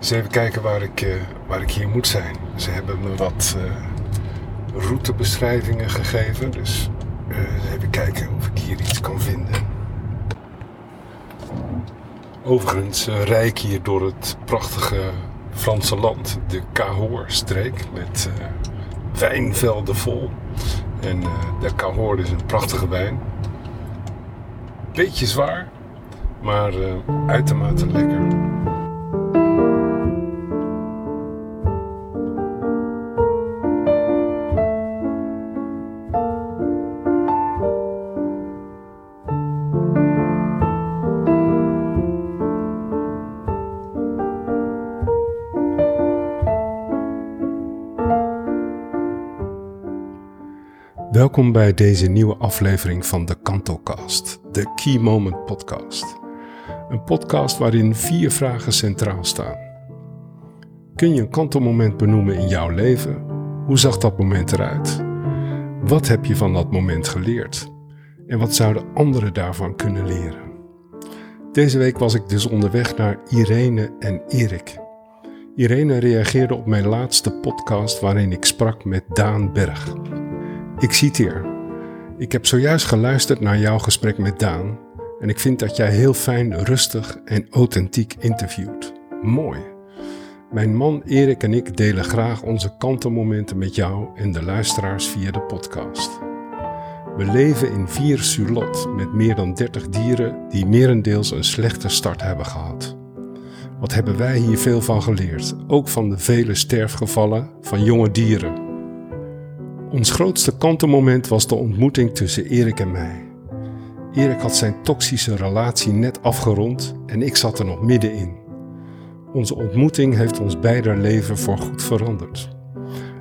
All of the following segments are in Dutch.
Eens even kijken waar ik, uh, waar ik hier moet zijn. Ze hebben me wat uh, routebeschrijvingen gegeven. Dus uh, even kijken of ik hier iets kan vinden. Overigens rij ik hier door het prachtige Franse land, de Cahors-streek, met wijnvelden vol. En de Cahors is een prachtige wijn. Beetje zwaar, maar uitermate lekker. Welkom bij deze nieuwe aflevering van de KantoCast, de Key Moment Podcast. Een podcast waarin vier vragen centraal staan. Kun je een kantelmoment benoemen in jouw leven? Hoe zag dat moment eruit? Wat heb je van dat moment geleerd? En wat zouden anderen daarvan kunnen leren? Deze week was ik dus onderweg naar Irene en Erik. Irene reageerde op mijn laatste podcast waarin ik sprak met Daan Berg. Ik citeer. Ik heb zojuist geluisterd naar jouw gesprek met Daan en ik vind dat jij heel fijn, rustig en authentiek interviewt. Mooi. Mijn man Erik en ik delen graag onze kantenmomenten met jou en de luisteraars via de podcast. We leven in vier sulot met meer dan 30 dieren die merendeels een slechte start hebben gehad. Wat hebben wij hier veel van geleerd, ook van de vele sterfgevallen van jonge dieren. Ons grootste kantenmoment was de ontmoeting tussen Erik en mij. Erik had zijn toxische relatie net afgerond en ik zat er nog middenin. Onze ontmoeting heeft ons beider leven voorgoed veranderd.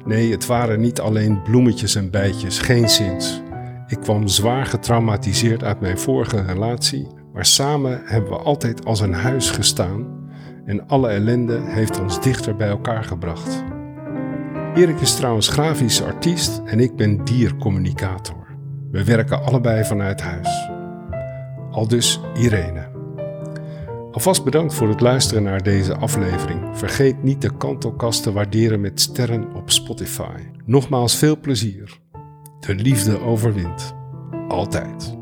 Nee, het waren niet alleen bloemetjes en bijtjes, geen zins. Ik kwam zwaar getraumatiseerd uit mijn vorige relatie, maar samen hebben we altijd als een huis gestaan en alle ellende heeft ons dichter bij elkaar gebracht. Erik is trouwens grafisch artiest en ik ben diercommunicator. We werken allebei vanuit huis. Al dus Irene. Alvast bedankt voor het luisteren naar deze aflevering. Vergeet niet de kantelkast te waarderen met sterren op Spotify. Nogmaals veel plezier. De liefde overwint. Altijd.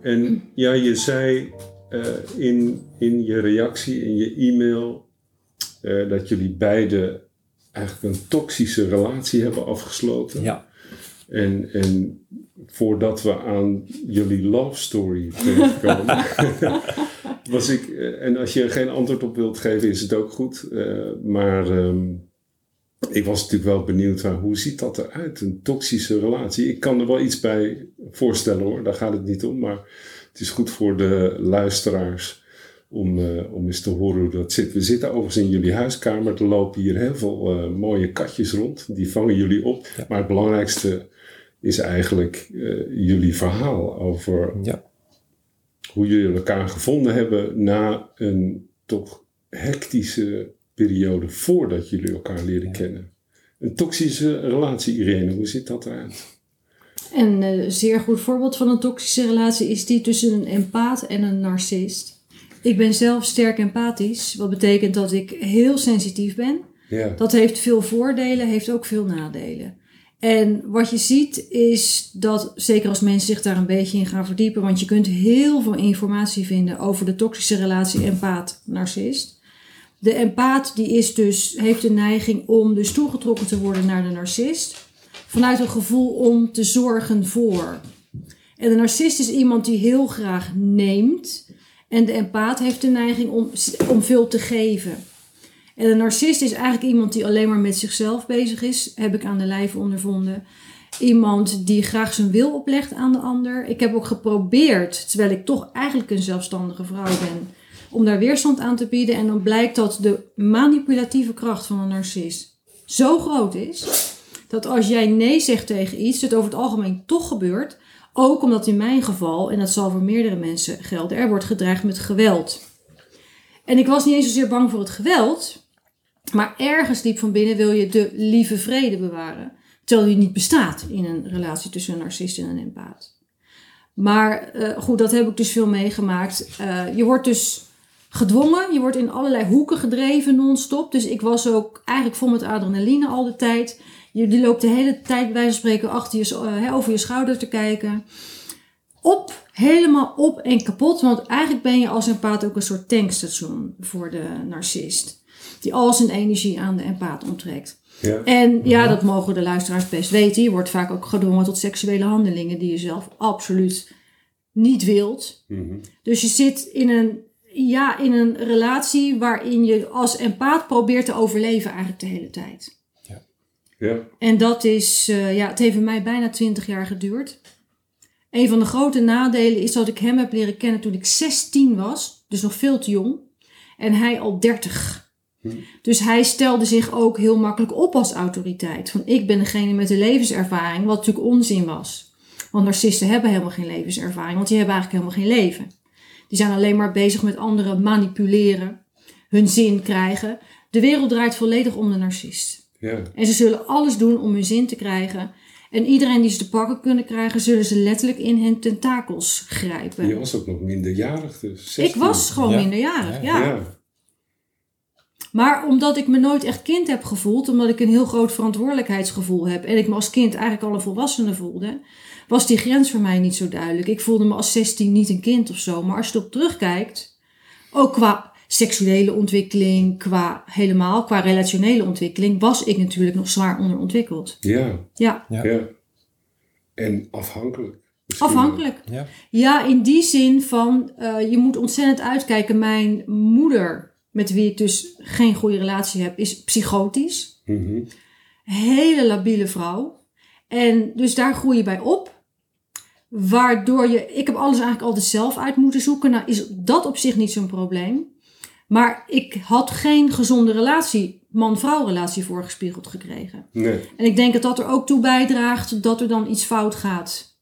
En ja, je zei in, in je reactie, in je e-mail, uh, dat jullie beiden eigenlijk een toxische relatie hebben afgesloten. Ja. En, en voordat we aan jullie love story terechtkomen, was ik, uh, en als je er geen antwoord op wilt geven, is het ook goed. maar um, ik was natuurlijk wel benieuwd naar hoe ziet dat eruit, een toxische relatie. Ik kan er wel iets bij voorstellen hoor, daar gaat het niet om, maar het is goed voor de luisteraars om, uh, om eens te horen hoe dat zit. We zitten overigens in jullie huiskamer. Er lopen hier heel veel uh, mooie katjes rond. Die vangen jullie op. Ja. Maar het belangrijkste is eigenlijk uh, jullie verhaal over ja. hoe jullie elkaar gevonden hebben na een toch hectische periode voordat jullie elkaar leren ja. kennen. Een toxische relatie, Irene, hoe ziet dat eruit? Een uh, zeer goed voorbeeld van een toxische relatie is die tussen een empaat en een narcist. Ik ben zelf sterk empathisch, wat betekent dat ik heel sensitief ben. Ja. Dat heeft veel voordelen, heeft ook veel nadelen. En wat je ziet is dat, zeker als mensen zich daar een beetje in gaan verdiepen, want je kunt heel veel informatie vinden over de toxische relatie empaat-narcist. De empaat die is dus, heeft de neiging om dus toegetrokken te worden naar de narcist vanuit een gevoel om te zorgen voor. En de narcist is iemand die heel graag neemt. En de empaat heeft de neiging om, om veel te geven. En de narcist is eigenlijk iemand die alleen maar met zichzelf bezig is. Heb ik aan de lijf ondervonden. Iemand die graag zijn wil oplegt aan de ander. Ik heb ook geprobeerd, terwijl ik toch eigenlijk een zelfstandige vrouw ben, om daar weerstand aan te bieden. En dan blijkt dat de manipulatieve kracht van een narcist zo groot is dat als jij nee zegt tegen iets, het over het algemeen toch gebeurt. Ook omdat in mijn geval, en dat zal voor meerdere mensen gelden, er wordt gedreigd met geweld. En ik was niet eens zozeer bang voor het geweld, maar ergens diep van binnen wil je de lieve vrede bewaren. Terwijl die niet bestaat in een relatie tussen een narcist en een empaat. Maar eh, goed, dat heb ik dus veel meegemaakt. Eh, je wordt dus gedwongen, je wordt in allerlei hoeken gedreven non-stop. Dus ik was ook eigenlijk vol met adrenaline al de tijd. Je die loopt de hele tijd bij van spreken achter je, uh, over je schouder te kijken. Op, helemaal op en kapot. Want eigenlijk ben je als empaat ook een soort tankstation voor de narcist. Die al zijn energie aan de empaat onttrekt. Ja. En ja, dat mogen de luisteraars best weten. Je wordt vaak ook gedwongen tot seksuele handelingen die je zelf absoluut niet wilt. Mhm. Dus je zit in een, ja, in een relatie waarin je als empaat probeert te overleven eigenlijk de hele tijd. Ja. En dat is, uh, ja, het heeft mij bijna twintig jaar geduurd. Een van de grote nadelen is dat ik hem heb leren kennen toen ik 16 was, dus nog veel te jong. En hij al 30. Dus hij stelde zich ook heel makkelijk op als autoriteit. Van ik ben degene met de levenservaring, wat natuurlijk onzin was. Want narcisten hebben helemaal geen levenservaring, want die hebben eigenlijk helemaal geen leven. Die zijn alleen maar bezig met anderen manipuleren, hun zin krijgen. De wereld draait volledig om de narcist. Ja. En ze zullen alles doen om hun zin te krijgen. En iedereen die ze te pakken kunnen krijgen, zullen ze letterlijk in hun tentakels grijpen. Je was ook nog minderjarig dus. Ik was gewoon minderjarig, ja. ja. Maar omdat ik me nooit echt kind heb gevoeld, omdat ik een heel groot verantwoordelijkheidsgevoel heb en ik me als kind eigenlijk al een volwassene voelde, was die grens voor mij niet zo duidelijk. Ik voelde me als 16 niet een kind of zo. Maar als je erop terugkijkt, ook qua seksuele ontwikkeling, qua helemaal, qua relationele ontwikkeling, was ik natuurlijk nog zwaar onderontwikkeld. Ja. Ja. ja. En afhankelijk. Afhankelijk. Ja. ja, in die zin van, uh, je moet ontzettend uitkijken. Mijn moeder met wie ik dus geen goede relatie heb, is psychotisch. Mm Hele labiele vrouw. En dus daar groei je bij op. Waardoor je, ik heb alles eigenlijk altijd zelf uit moeten zoeken. Nou is dat op zich niet zo'n probleem. Maar ik had geen gezonde relatie, man-vrouw relatie voorgespiegeld gekregen. Nee. En ik denk dat dat er ook toe bijdraagt dat er dan iets fout gaat.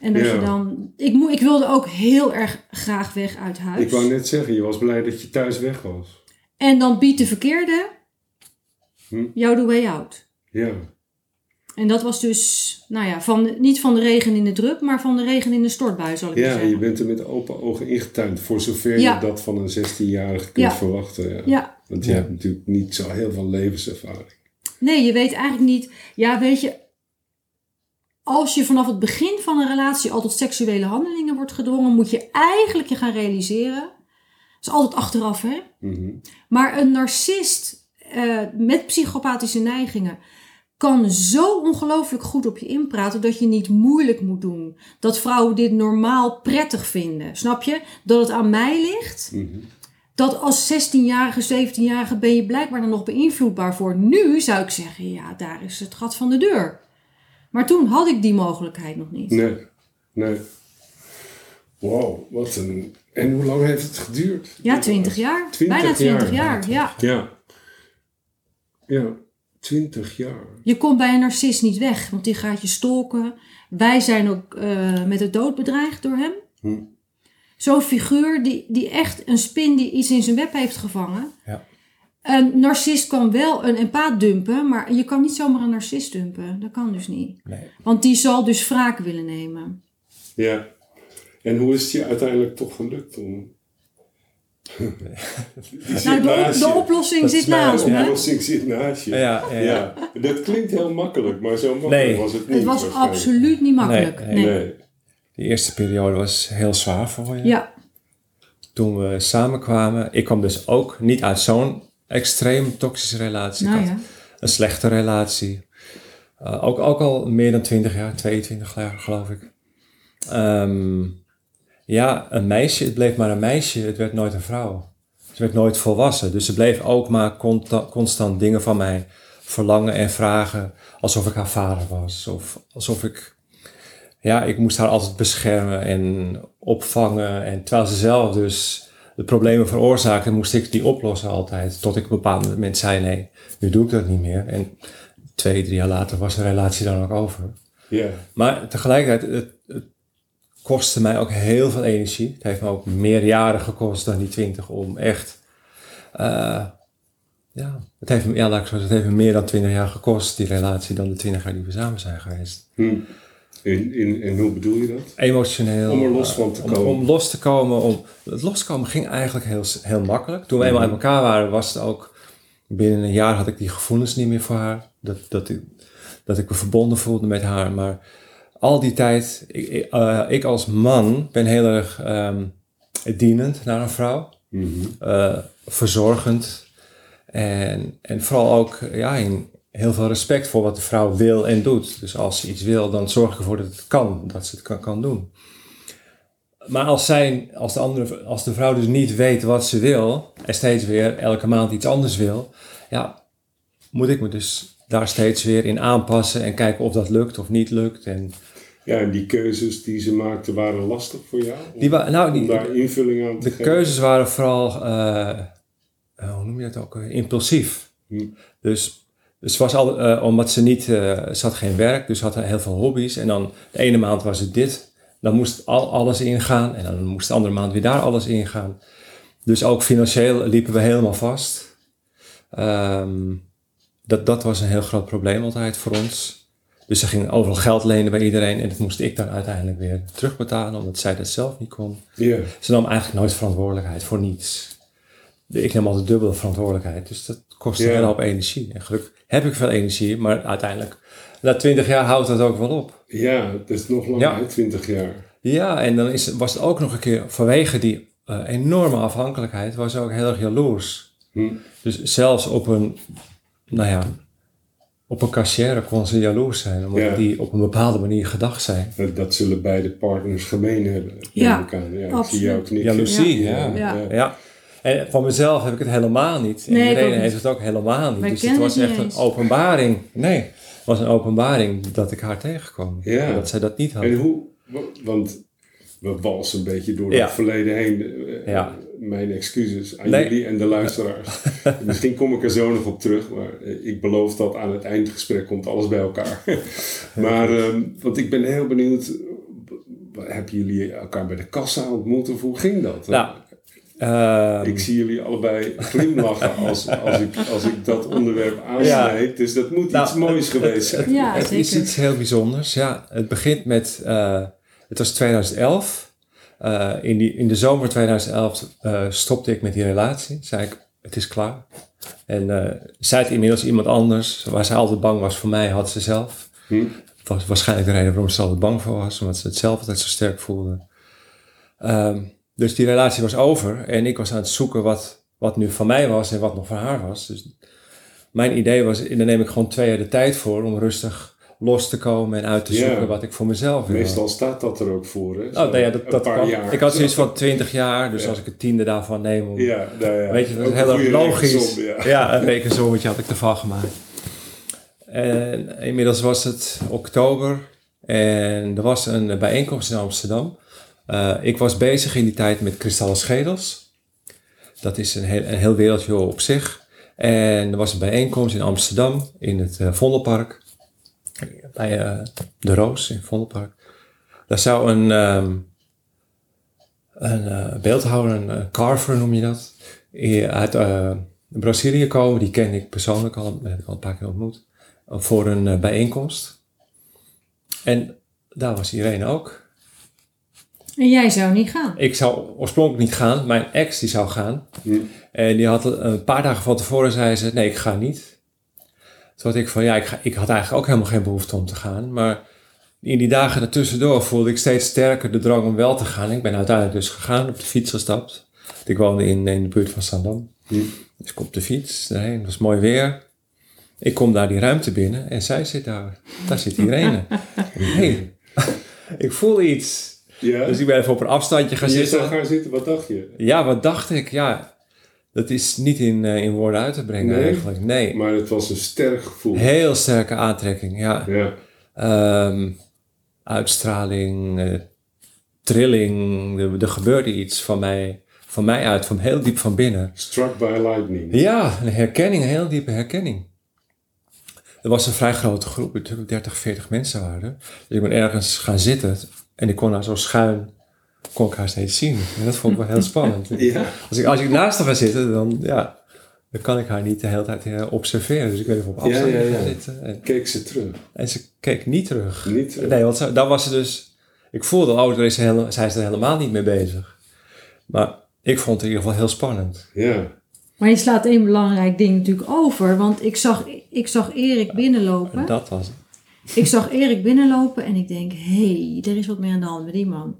En dat je dan. Ik, mo, ik wilde ook heel erg graag weg uit huis. Ik wou net zeggen, je was blij dat je thuis weg was. En dan biedt de verkeerde hm? jou de way out. Ja. En dat was dus, nou ja, van, niet van de regen in de drup, maar van de regen in de stortbui, zal ik ja, zeggen. Ja, je bent er met open ogen ingetuind, voor zover je dat van een 16-jarige kunt verwachten. Ja. Want je hebt natuurlijk niet zo heel veel levenservaring. Nee, je weet eigenlijk niet, ja, weet je, als je vanaf het begin van een relatie al tot seksuele handelingen wordt gedwongen, moet je eigenlijk je gaan realiseren. Dat is altijd achteraf, hè? Mhm. Maar een narcist uh, met psychopathische neigingen kan zo ongelooflijk goed op je inpraten dat je niet moeilijk moet doen. Dat vrouwen dit normaal prettig vinden. Snap je? Dat het aan mij ligt. Mhm. Dat als 16-jarige, 17-jarige ben je blijkbaar dan nog beïnvloedbaar voor. Nu zou ik zeggen, ja, daar is het gat van de deur. Maar toen had ik die mogelijkheid nog niet. Nee, nee. Wow, wat een... En hoe lang heeft het geduurd? Ja, twintig jaar. 20 Bijna twintig jaar, ja. Ja. Ja, twintig jaar. Je komt bij een narcist niet weg, want die gaat je stalken. Wij zijn ook uh, met de dood bedreigd door hem. Hm. Zo'n figuur die, die echt een spin die iets in zijn web heeft gevangen. Ja. Een narcist kan wel een empaat dumpen, maar je kan niet zomaar een narcist dumpen. Dat kan dus niet. Nee. Want die zal dus wraak willen nemen. Ja. En hoe is het je uiteindelijk toch gelukt om... nou, de, de, oplossing zit naast me. De oplossing zit naast je. Ja, ja, ja. Dat klinkt heel makkelijk, maar zo makkelijk was het niet. Het was absoluut niet makkelijk. Nee, nee. De eerste periode was heel zwaar voor je. Ja. Toen we samenkwamen, ik kwam dus ook niet uit zo'n extreem toxische relatie. Nou, ja. Een slechte relatie. Uh, ook, ook al meer dan 20 jaar, 22 jaar geloof ik. Um, ja, een meisje, het bleef maar een meisje, het werd nooit een vrouw. Ze werd nooit volwassen, dus ze bleef ook maar constant dingen van mij verlangen en vragen. Alsof ik haar vader was. Of alsof ik, ja, ik moest haar altijd beschermen en opvangen. En terwijl ze zelf dus de problemen veroorzaakte, moest ik die oplossen altijd. Tot ik op een bepaald moment zei, nee, nu doe ik dat niet meer. En twee, drie jaar later was de relatie dan ook over. Ja. Maar tegelijkertijd, het, het, kostte mij ook heel veel energie. Het heeft me ook meer jaren gekost dan die twintig om echt... Uh, ja, het heeft, me, ja, laat ik zo, het heeft me meer dan twintig jaar gekost, die relatie, dan de twintig jaar die we samen zijn geweest. Hmm. In, in, en hoe bedoel je dat? Emotioneel. Om er los van te komen. Om, los te komen. Om, het loskomen ging eigenlijk heel, heel makkelijk. Toen we eenmaal uit elkaar waren, was het ook... Binnen een jaar had ik die gevoelens niet meer voor haar. Dat, dat, ik, dat ik me verbonden voelde met haar. Maar al die tijd, ik, ik eh, als man ben heel erg um, dienend naar een vrouw. Mhm. Eh, verzorgend. En, en vooral ook ja, in heel veel respect voor wat de vrouw wil en doet. Dus als ze iets wil, dan zorg ik ervoor dat het kan, dat ze het kan, kan doen. Maar als, zij, als, de andere, als de vrouw dus niet weet wat ze wil en steeds weer elke maand iets anders wil, ja, moet ik me dus daar steeds weer in aanpassen en kijken of dat lukt of niet lukt. En, ja, en die keuzes die ze maakten waren lastig voor jou? Om, die nou, die, daar invulling aan te de geven? Keuzes waren vooral, uh, hoe noem je dat ook, impulsief. Hm. Dus, dus was al, uh, omdat ze niet, uh, ze had geen werk, dus had heel veel hobby's. En dan de ene maand was het dit, dan moest al, alles ingaan. En dan moest de andere maand weer daar alles ingaan. Dus ook financieel liepen we helemaal vast. Um, dat, dat was een heel groot probleem altijd voor ons. Dus ze ging overal geld lenen bij iedereen en dat moest ik dan uiteindelijk weer terugbetalen, omdat zij dat zelf niet kon. Yeah. Ze nam eigenlijk nooit verantwoordelijkheid voor niets. Ik neem altijd dubbele verantwoordelijkheid, dus dat kostte yeah. heel hoop energie. En gelukkig heb ik veel energie, maar uiteindelijk, na twintig jaar houdt dat ook wel op. Ja, dat is nog langer, ja. twintig jaar. Ja, en dan is, was het ook nog een keer, vanwege die uh, enorme afhankelijkheid, was ze ook heel erg jaloers. Hm. Dus zelfs op een nou ja, op een cashier kon ze jaloers zijn, omdat Ja. die op een bepaalde manier gedacht zijn. Dat, dat zullen beide partners gemeen hebben. Ja, aan. ja ik absoluut. zie jou knikken. Jaloezie, ja. Ja. Ja. En van mezelf heb ik het helemaal niet. En Nee, iedereen niet. heeft het ook helemaal niet. Wij dus het was het echt een openbaring. Nee, het was een openbaring dat ik haar tegenkwam. Ja. En dat zij dat niet had. En hoe, want we walsen een beetje door Ja. het verleden heen. Eh, Ja. Mijn excuses aan Nee. jullie en de luisteraars. Misschien kom ik er zo nog op terug, maar eh, ik beloof dat aan het eindgesprek komt alles bij elkaar. maar, ehm, want ik ben heel benieuwd, hebben jullie elkaar bij de kassa ontmoet of hoe ging dat? Nou, Ehm, Ik zie jullie allebei glimlachen als, als, ik, als ik dat onderwerp aansnijd. Dus dat moet Nou, iets moois geweest zijn. Ja, het is iets heel bijzonders. Ja, het begint met, eh, het was 2011. Eh, in, die, in de zomer 2011 eh, stopte ik met die relatie. Zei ik, het is klaar. En eh zij had inmiddels iemand anders. Waar ze altijd bang was voor mij, had ze zelf. Hm? Dat was waarschijnlijk de reden waarom ze altijd bang voor was. Omdat ze het zelf altijd zo sterk voelde. Ehm, dus die relatie was over. En ik was aan het zoeken wat, wat nu van mij was en wat nog van haar was. Dus mijn idee was, daar neem ik gewoon twee jaar de tijd voor om rustig los te komen en uit te Ja. zoeken wat ik voor mezelf wil. Meestal staat dat er ook voor. Hè? Oh, nou ja, dat, Een dat kwam. Ik had zoiets van 20 jaar, dus Ja. als ik het tiende daarvan neem. Om, Ja, nou ja. Weet je, dat is heel een logisch. rekensom, ja. Ja, een rekensommetje had ik ervan gemaakt. En inmiddels was het oktober en er was een bijeenkomst in Amsterdam. Eh, ik was bezig in die tijd met kristallen schedels. Dat is een heel, een heel wereldje op zich. En er was een bijeenkomst in Amsterdam in het eh, Vondelpark. Bij eh, de Roos in Vondelpark. Daar zou een, ehm, een eh, beeldhouwer, een carver noem je dat, uit eh, Brazilië komen. Die ken ik persoonlijk al, heb ik al een paar keer ontmoet. Voor een bijeenkomst. En daar was Irene ook. En jij zou niet gaan. Ik zou oorspronkelijk niet gaan. Mijn ex die zou gaan. Hm. En die had een paar dagen van tevoren zei ze, nee, ik ga niet. Toen had ik van, ja, ik, ga, ik had eigenlijk ook helemaal geen behoefte om te gaan. Maar in die dagen ertussendoor voelde ik steeds sterker de drang om wel te gaan. Ik ben uiteindelijk dus gegaan, op de fiets gestapt. Ik woonde in, in de buurt van Zandam. Hm. Dus ik op de fiets daarheen, het was mooi weer. Ik kom daar die ruimte binnen en zij zit daar. Daar zit Irene. hey, ik voel iets. Ja. Dus ik ben even op een afstandje gaan je zitten. zou gaan zitten, wat dacht je? Ja, wat dacht ik? Ja, dat is niet in, eh, in woorden uit te brengen Nee? eigenlijk. Nee. Maar het was een sterk gevoel. Heel sterke aantrekking, ja. Ja. Ehm, uitstraling, eh, trilling. Er, er gebeurde iets van mij, van mij uit, van heel diep van binnen. Struck by lightning. Ja, een herkenning, een heel diepe herkenning. Er was een vrij grote groep, natuurlijk 30, 40 mensen waren. Dus ik ben ergens gaan zitten en ik kon haar zo schuin, kon ik haar steeds zien. En dat vond ik wel heel spannend. Ja. Als ik, als ik naast haar ga zitten, dan, ja, dan kan ik haar niet de hele tijd eh, observeren. Dus ik weet even op afstand ja, ja, zitten. En, keek ze terug? En ze keek niet terug. Niet terug? Nee, want ze, dan was ze dus... Ik voelde, oh, daar is ze zij is er helemaal niet mee bezig. Maar ik vond het in ieder geval heel spannend. Ja. Maar je slaat één belangrijk ding natuurlijk over. Want ik zag, ik zag Erik binnenlopen. Dat was het. Ik zag Erik binnenlopen en ik denk, hé, hey, er is wat meer aan de hand met die man.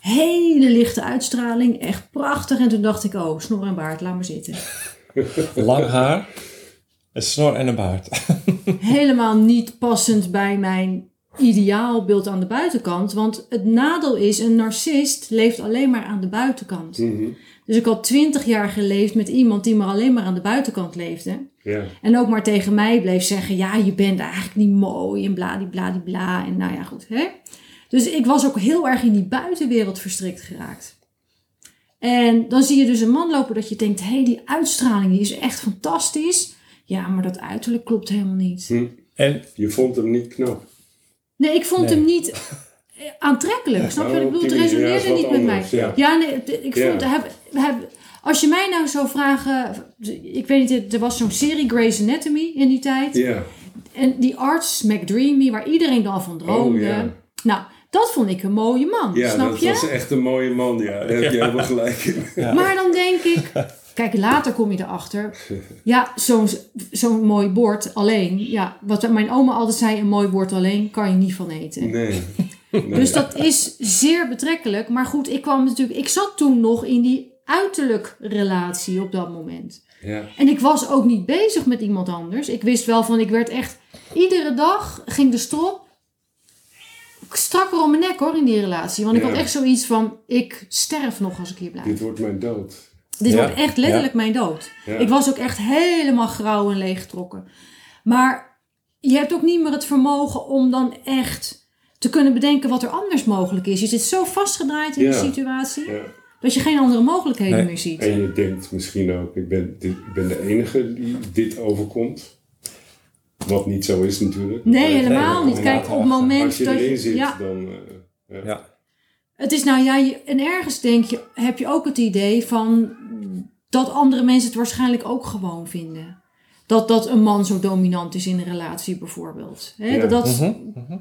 Hele lichte uitstraling, echt prachtig. En toen dacht ik, oh, snor en baard, laat maar zitten. Lang haar, een snor en een baard. Helemaal niet passend bij mijn ideaalbeeld aan de buitenkant. Want het nadeel is, een narcist leeft alleen maar aan de buitenkant. Mhm. Dus ik had twintig jaar geleefd met iemand die maar alleen maar aan de buitenkant leefde. Ja. En ook maar tegen mij bleef zeggen, ja, je bent eigenlijk niet mooi en bladibladibla. En nou ja, goed. Hè? Dus ik was ook heel erg in die buitenwereld verstrikt geraakt. En dan zie je dus een man lopen dat je denkt, hé, hey, die uitstraling die is echt fantastisch. Ja, maar dat uiterlijk klopt helemaal niet. Hm. En je vond hem niet knap? Nee, ik vond hem niet aantrekkelijk. Snap je wat ik bedoel? Het resoneerde niet met mij. Ja, ja nee, ik vond... Heb, heb, als je mij nou zou vragen... Ik weet niet, er was zo'n serie Grey's Anatomy in die tijd. Ja. En die arts McDreamy, waar iedereen dan van droomde. Oh, nou, dat vond ik een mooie man. Ja, snap dat je? was echt een mooie man. Ja, daar heb je helemaal gelijk in. Maar dan denk ik... Kijk, later kom je erachter. Ja, zo'n zo'n mooi bord alleen. Ja, wat mijn oma altijd zei, een mooi bord alleen kan je niet van eten. Nee. Dus dat is zeer betrekkelijk. Maar goed, ik kwam natuurlijk... Ik zat toen nog in die uiterlijk relatie op dat moment. Ja. En ik was ook niet bezig met iemand anders. Ik wist wel van, ik werd echt... Iedere dag ging de strop strakker om mijn nek hoor in die relatie. Want ik had echt zoiets van, ik sterf nog als ik hier blijf. Dit wordt mijn dood. Dit wordt echt letterlijk mijn dood. Ik was ook echt helemaal grauw en leeggetrokken. Maar je hebt ook niet meer het vermogen om dan echt te kunnen bedenken wat er anders mogelijk is. Je zit zo vastgedraaid in de situatie. Dat je geen andere mogelijkheden meer ziet. En je denkt misschien ook, ik ben, ik ben de enige die dit overkomt. Wat niet zo is natuurlijk. Nee, helemaal niet. Kijk, op het moment Als je dat erin zit, dan... Uh, ja. Het is nou ja, en ergens denk je, heb je ook het idee van dat andere mensen het waarschijnlijk ook gewoon vinden. Dat, dat een man zo dominant is in een relatie bijvoorbeeld. He, dat, mhm, mhm.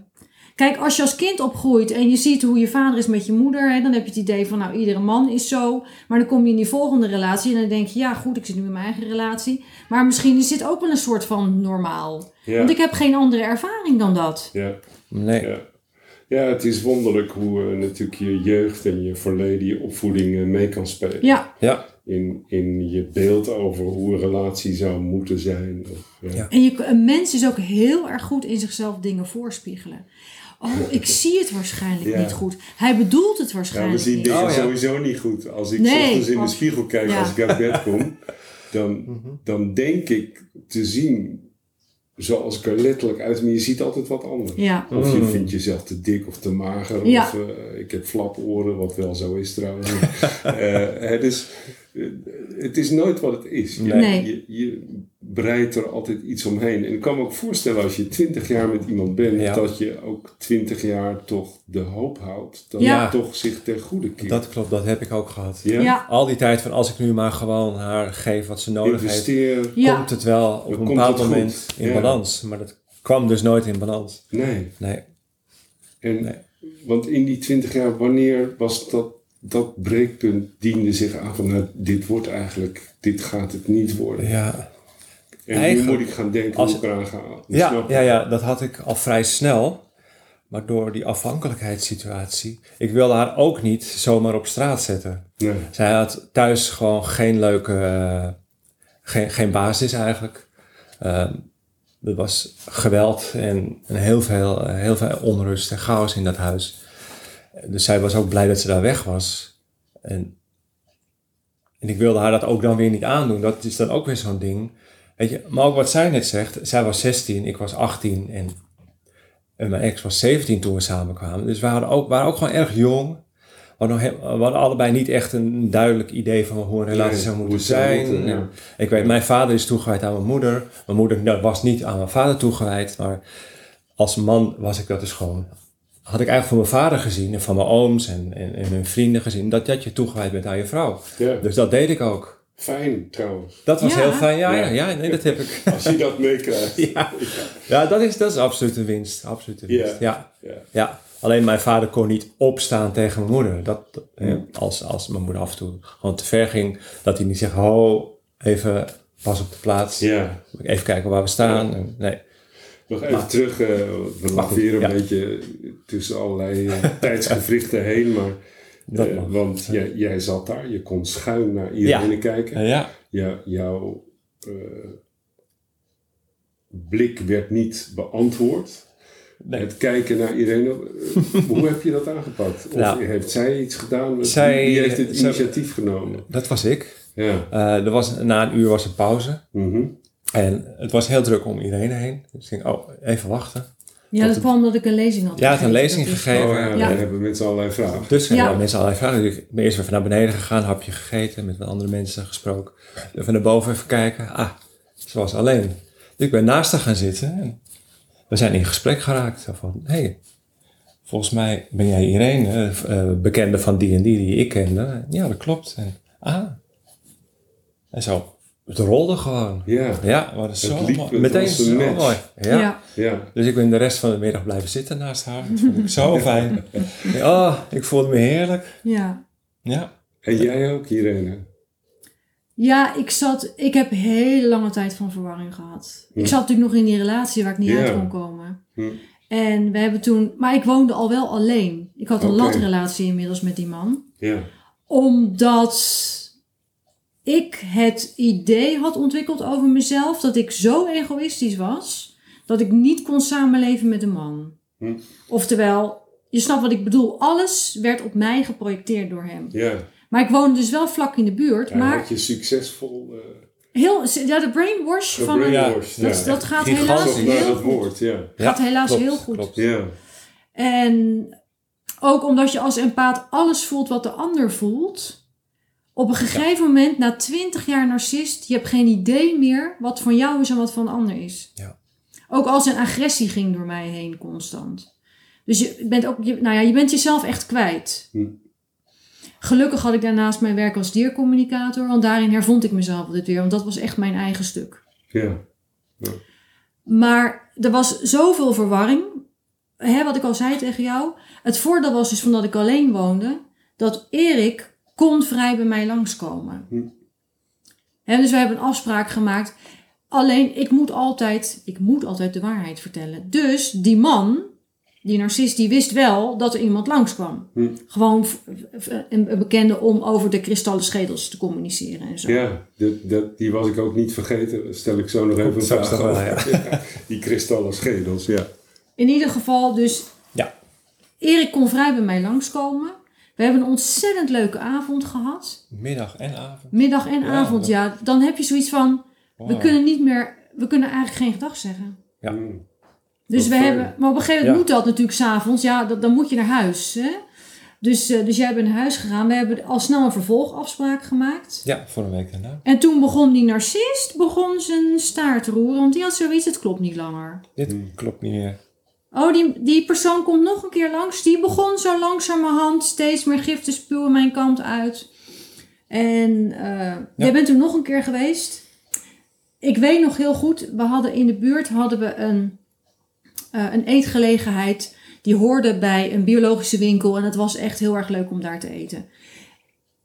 Kijk, als je als kind opgroeit en je ziet hoe je vader is met je moeder, hè, dan heb je het idee van, nou, iedere man is zo. Maar dan kom je in die volgende relatie en dan denk je, ja, goed, ik zit nu in mijn eigen relatie. Maar misschien is dit ook wel een soort van normaal. Want ik heb geen andere ervaring dan dat. Ja. Nee. Ja. Ja, het is wonderlijk hoe uh, natuurlijk je jeugd en je verleden, je opvoeding uh, mee kan spelen. Ja. ja. In, in je beeld over hoe een relatie zou moeten zijn. Of, ja. En je, een mens is ook heel erg goed in zichzelf dingen voorspiegelen. Oh, ik zie het waarschijnlijk niet goed. Hij bedoelt het waarschijnlijk niet. Ja, we zien dingen oh, sowieso niet goed. Als ik nee, ochtends in de spiegel kijk als ik uit bed kom, dan, mhm. dan denk ik te zien zoals ik er letterlijk uit, maar je ziet altijd wat anders. Ja. Of je vindt jezelf te dik of te mager. Ja. Of uh, ik heb flaporen, wat wel zo is trouwens. uh, dus uh, het is nooit wat het is. Je, nee. je, je breidt er altijd iets omheen. En ik kan me ook voorstellen als je twintig jaar met iemand bent, Ja. dat je ook twintig jaar toch de hoop houdt. Dat Ja. het toch zich ten goede keert. Dat klopt, dat heb ik ook gehad. ja? Ja. Al die tijd van als ik nu maar gewoon haar geef wat ze nodig heeft, Investeer. Ja. komt het wel op Dan een bepaald goed. moment in Ja. balans. Maar dat kwam dus nooit in balans. Nee. Nee. En, Nee. Want in die twintig jaar, wanneer was dat, dat breekpunt diende zich aan van nou, dit wordt eigenlijk, dit gaat het niet worden. Ja. En nu moet ik gaan denken als- hoe ik eraan ga. Ja, Snap ja, ja, dat had ik al vrij snel. Maar door die afhankelijkheidssituatie. Ik wilde haar ook niet zomaar op straat zetten. Nee. Zij had thuis gewoon geen leuke. eh, geen, geen basis eigenlijk. Ehm, er was geweld en, en heel, veel, heel veel onrust en chaos in dat huis. Dus zij was ook blij dat ze daar weg was. En, en ik wilde haar dat ook dan weer niet aandoen. Dat is dan ook weer zo'n ding. Weet je, maar ook wat zij net zegt. Zij was 16, ik was 18 en, en mijn ex was 17 toen we samenkwamen. Dus we hadden ook, waren ook gewoon erg jong. We hadden, we allebei niet echt een duidelijk idee van hoe een relatie zou moeten zijn. moeten, ja. En Ik weet, mijn vader is toegewijd aan mijn moeder. Mijn moeder was niet aan mijn vader toegewijd. Maar als man was ik dat dus gewoon. Had ik eigenlijk van mijn vader gezien en van mijn ooms en, en, en hun vrienden gezien. Dat, dat je toegewijd bent aan je vrouw. Ja. Dus dat deed ik ook. Fijn trouwens. Dat was heel fijn, ja, ja, ja, nee, dat heb ik. Als je dat meekrijgt. ja, ja dat, is, dat is absoluut een winst. Absoluut een winst. Ja. Ja. ja. Alleen mijn vader kon niet opstaan tegen mijn moeder. Dat, als, als mijn moeder af en toe gewoon te ver ging, dat hij niet zegt: Ho, even pas op de plaats. Ja. Even kijken waar we staan. Nee. Nog even terug, uh, we laveren een beetje tussen allerlei uh, tijdsgevrichten heen, maar uh, want jij, jij, zat daar, je kon schuin naar iedereen kijken. Ja. ja jouw blik werd niet beantwoord. Nee. Het kijken naar Irene, hoe heb je dat aangepakt? Of nou, heeft zij iets gedaan? Zij, Wie heeft het initiatief genomen? Dat was ik. Ja. er was, na een uur was een pauze. Mm en het was heel druk om iedereen heen. Dus ik ging, oh, even wachten. Ja, dat kwam omdat ik een lezing had Ja, had een lezing gegeven. Oh, ja, dan hebben mensen allerlei vragen. Dus hebben mensen allerlei vragen. Dus ik ben eerst even naar beneden gegaan, hapje gegeten, met wat andere mensen gesproken. Even naar boven even kijken. Ah, ze was alleen. Dus ik ben naast haar gaan zitten en we zijn in gesprek geraakt. Van, hé, hey, volgens mij ben jij Irene, uh, bekende van die en die die ik kende. Ja, dat klopt. En, ah. En zo, het rolde gewoon. Ja. Ja, maar dat is zo mooi. Meteen zo mooi. Ja. ja. Dus ik ben de rest van de middag blijven zitten naast haar. Dat vond ik zo fijn. Oh, ik voelde me heerlijk. Ja. Ja. En jij ook, Irene? Ja, ik zat... Ik heb hele lange tijd van verwarring gehad. Ik zat natuurlijk nog in die relatie waar ik niet uit kon komen. Hm. En we hebben toen... Maar ik woonde al wel alleen. Ik had een okay. latrelatie inmiddels met die man. Ja. Omdat ik het idee had ontwikkeld over mezelf dat ik zo egoïstisch was dat ik niet kon samenleven met een man. Hm. Oftewel, je snapt wat ik bedoel, alles werd op mij geprojecteerd door hem. Ja. Maar ik woonde dus wel vlak in de buurt. Ja, maar had je succesvol. Uh... Heel, ja, de brainwash van brainwash, een, dat, dat gaat helaas heel goed. Woord, ja. Gaat helaas heel goed. Klopt. Ja. En ook omdat je als empaat alles voelt wat de ander voelt op een gegeven moment, na twintig jaar narcist, je hebt geen idee meer wat van jou is en wat van de ander is. Ja. Ook als een agressie ging door mij heen constant. Dus je bent, ook, je, nou ja, je bent jezelf echt kwijt. Hm. Gelukkig had ik daarnaast mijn werk als diercommunicator, want daarin hervond ik mezelf altijd weer, want dat was echt mijn eigen stuk. Ja. ja. Maar er was zoveel verwarring. Hè, wat ik al zei tegen jou. Het voordeel was dus van dat ik alleen woonde, dat Erik kon vrij bij mij langskomen. Hm. dus we hebben een afspraak gemaakt. Alleen, ik moet altijd, ik moet altijd de waarheid vertellen. Dus die man, die narcist, die wist wel dat er iemand langskwam. Hm. Gewoon een bekende om over de kristallen schedels te communiceren en zo. Ja, dat, die was ik ook niet vergeten. Stel ik zo nog even een vraag wel, ja. Die kristallen schedels, ja. In ieder geval, dus ja. Erik kon vrij bij mij langskomen. We hebben een ontzettend leuke avond gehad. Middag en avond. Middag en avond, ja. Dan heb je zoiets van, we kunnen niet meer, we kunnen eigenlijk geen gedag zeggen. Ja. Hmm. Dus we hebben, maar op een gegeven moment moet dat natuurlijk s'avonds. Ja, dan moet je naar huis. Hè? Dus, uh, dus jij bent naar huis gegaan. We hebben al snel een vervolgafspraak gemaakt. Ja, voor een week daarna. En toen begon die narcist begon zijn staart te roeren. Want die had zoiets, het klopt niet langer. Dit klopt niet meer. Oh, die, die persoon komt nog een keer langs. Die begon zo langzamerhand steeds meer gif te spuwen mijn kant uit. En uh, jij bent toen nog een keer geweest. Ik weet nog heel goed, we hadden in de buurt hadden we een, uh, een eetgelegenheid. Die hoorde bij een biologische winkel. En het was echt heel erg leuk om daar te eten.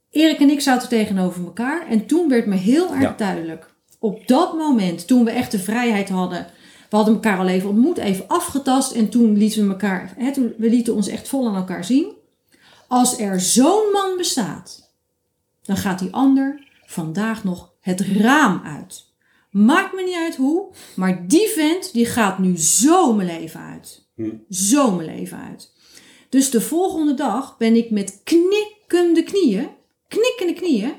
Erik en ik zaten tegenover elkaar. En toen werd me heel erg duidelijk. Op dat moment, toen we echt de vrijheid hadden we hadden elkaar al even ontmoet, even afgetast. En toen lieten we elkaar, hè, toen, we lieten ons echt vol aan elkaar zien. Als er zo'n man bestaat, dan gaat die ander vandaag nog het raam uit. Maakt me niet uit hoe, maar die vent die gaat nu zo mijn leven uit. Hm. Zo mijn leven uit. Dus de volgende dag ben ik met knikkende knieën, knikkende knieën,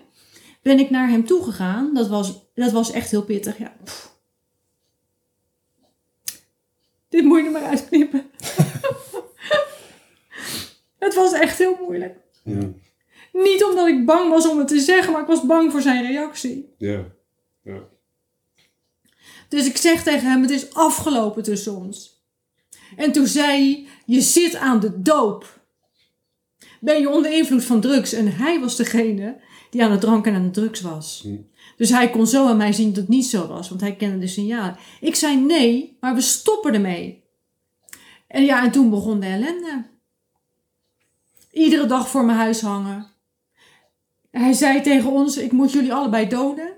ben ik naar hem toegegaan. Dat was, dat was echt heel pittig. Ja, dit moet je er maar uitknippen. het was echt heel moeilijk. Ja. Niet omdat ik bang was om het te zeggen, maar ik was bang voor zijn reactie. Ja. ja. Dus ik zeg tegen hem: Het is afgelopen tussen ons. En toen zei hij: Je zit aan de doop. ben je onder invloed van drugs. En hij was degene die aan de drank en aan de drugs was. Hm. Dus hij kon zo aan mij zien dat het niet zo was, want hij kende de signalen. Ik zei nee, maar we stoppen ermee. En ja, en toen begon de ellende. Iedere dag voor mijn huis hangen. Hij zei tegen ons: Ik moet jullie allebei doden.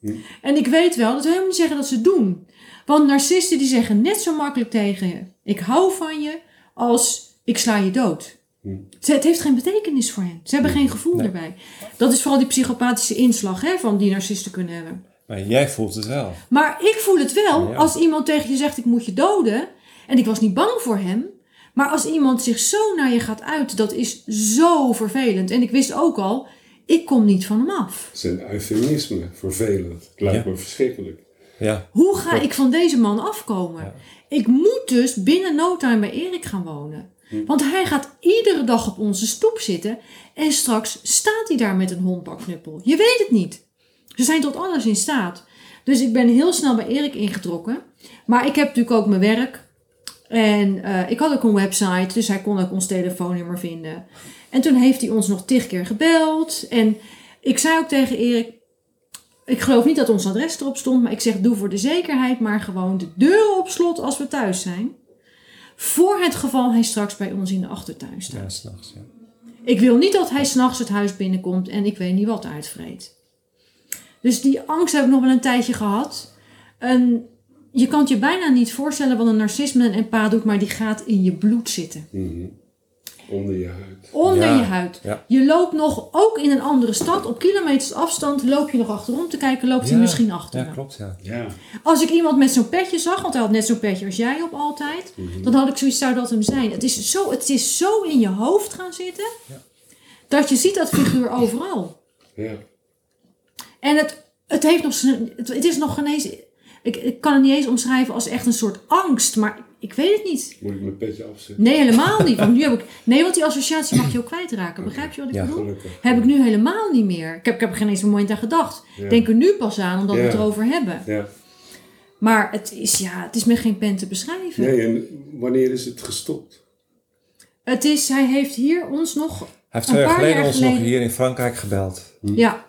Hm. En ik weet wel, dat wil helemaal niet zeggen dat ze het doen. Want narcisten die zeggen net zo makkelijk tegen je: Ik hou van je, als ik sla je dood. Hm. Het heeft geen betekenis voor hen. Ze hebben geen gevoel erbij. Dat is vooral die psychopathische inslag hè, van die narcisten kunnen hebben. Maar jij voelt het wel. Maar ik voel het wel als iemand tegen je zegt: Ik moet je doden. En ik was niet bang voor hem. Maar als iemand zich zo naar je gaat uit, dat is zo vervelend. En ik wist ook al, ik kom niet van hem af. Het is een eufemisme, vervelend. Het lijkt me verschrikkelijk. Ja. Hoe ga ik van deze man afkomen? Ik moet dus binnen no time bij Erik gaan wonen. Hm. Want hij gaat iedere dag op onze stoep zitten en straks staat hij daar met een hondbakknuppel. Je weet het niet. Ze zijn tot alles in staat. Dus ik ben heel snel bij Erik ingetrokken. Maar ik heb natuurlijk ook mijn werk. En uh, ik had ook een website, dus hij kon ook ons telefoonnummer vinden. En toen heeft hij ons nog tig keer gebeld. En ik zei ook tegen Erik, ik geloof niet dat ons adres erop stond, maar ik zeg doe voor de zekerheid maar gewoon de deuren op slot als we thuis zijn. Voor het geval hij straks bij ons in de achtertuin staat. Ja, s'nachts, ja. Ik wil niet dat hij s'nachts het huis binnenkomt en ik weet niet wat uitvreet. Dus die angst heb ik nog wel een tijdje gehad. En je kan het je bijna niet voorstellen wat een narcisme een empaat doet, maar die gaat in je bloed zitten. Mm Onder je huid. Onder je huid. Je loopt nog, ook in een andere stad, op kilometers afstand, loop je nog achterom te kijken, loopt hij misschien achter. Ja, klopt, ja. ja. Als ik iemand met zo'n petje zag, want hij had net zo'n petje als jij op altijd, mhm. dan had ik zoiets, zou dat hem zijn. Het is zo, het is zo in je hoofd gaan zitten, dat je ziet dat figuur overal. Ja. En het, het, heeft nog, het, is nog genezen. Ik, ik kan het niet eens omschrijven als echt een soort angst, maar ik weet het niet. Moet ik mijn petje afzetten? Nee, helemaal niet. Want nu heb ik, nee, want die associatie mag je ook kwijtraken. Begrijp je wat ik ja, bedoel? Gelukkig. Heb ik nu helemaal niet meer. Ik heb, ik heb er geen eens een moment aan gedacht. Ja. Denk er nu pas aan, omdat we het erover hebben. Ja. Maar het is, ja, het is met geen pen te beschrijven. Nee, en wanneer is het gestopt? Het is, hij heeft hier ons nog. Hij heeft twee jaar geleden ons nog hier in Frankrijk gebeld. Hm. Ja.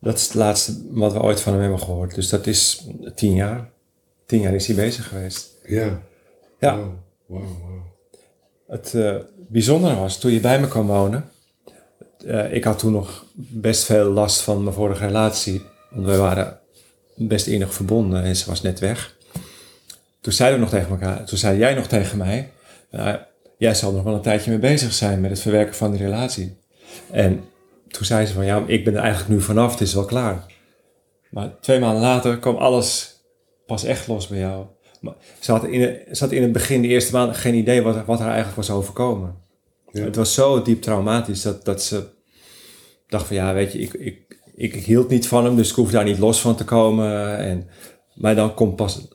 Dat is het laatste wat we ooit van hem hebben gehoord. Dus dat is tien jaar. Tien jaar is hij bezig geweest. Ja. Ja. Wow, wow, wow. Het uh, bijzondere was, toen je bij me kwam wonen, uh, ik had toen nog best veel last van mijn vorige relatie. Want we waren best innig verbonden en ze was net weg. Toen zeiden we nog tegen elkaar, toen zei jij nog tegen mij, uh, jij zal nog wel een tijdje mee bezig zijn met het verwerken van die relatie. En toen zei ze van, ja, ik ben er eigenlijk nu vanaf, het is wel klaar. Maar twee maanden later kwam alles pas echt los bij jou. Maar ze had in, ze had in het begin, de eerste maand, geen idee wat, wat haar eigenlijk was overkomen. Het was zo diep traumatisch dat, dat ze dacht van ja, weet je, ik, ik, ik, hield niet van hem, dus ik hoef daar niet los van te komen. En, maar dan komt pas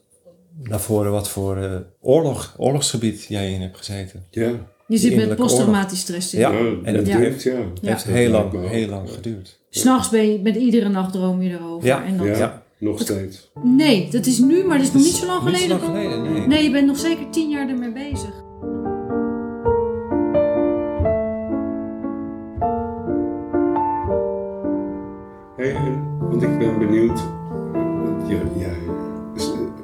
naar voren wat voor uh, oorlog, oorlogsgebied jij in hebt gezeten. Ja. Je zit met posttraumatisch stress. Ja, en dat heeft, ja. heeft heel, lang, heel lang geduurd. S'nachts ben je, met iedere nacht droom je erover. Ja, en dan, Nog steeds? Nee, dat is nu, maar dat is nog niet zo lang geleden. Niet zo lang geleden, nee. Nee, je bent nog zeker tien jaar ermee bezig. Hey, want ik ben benieuwd, want jij, jij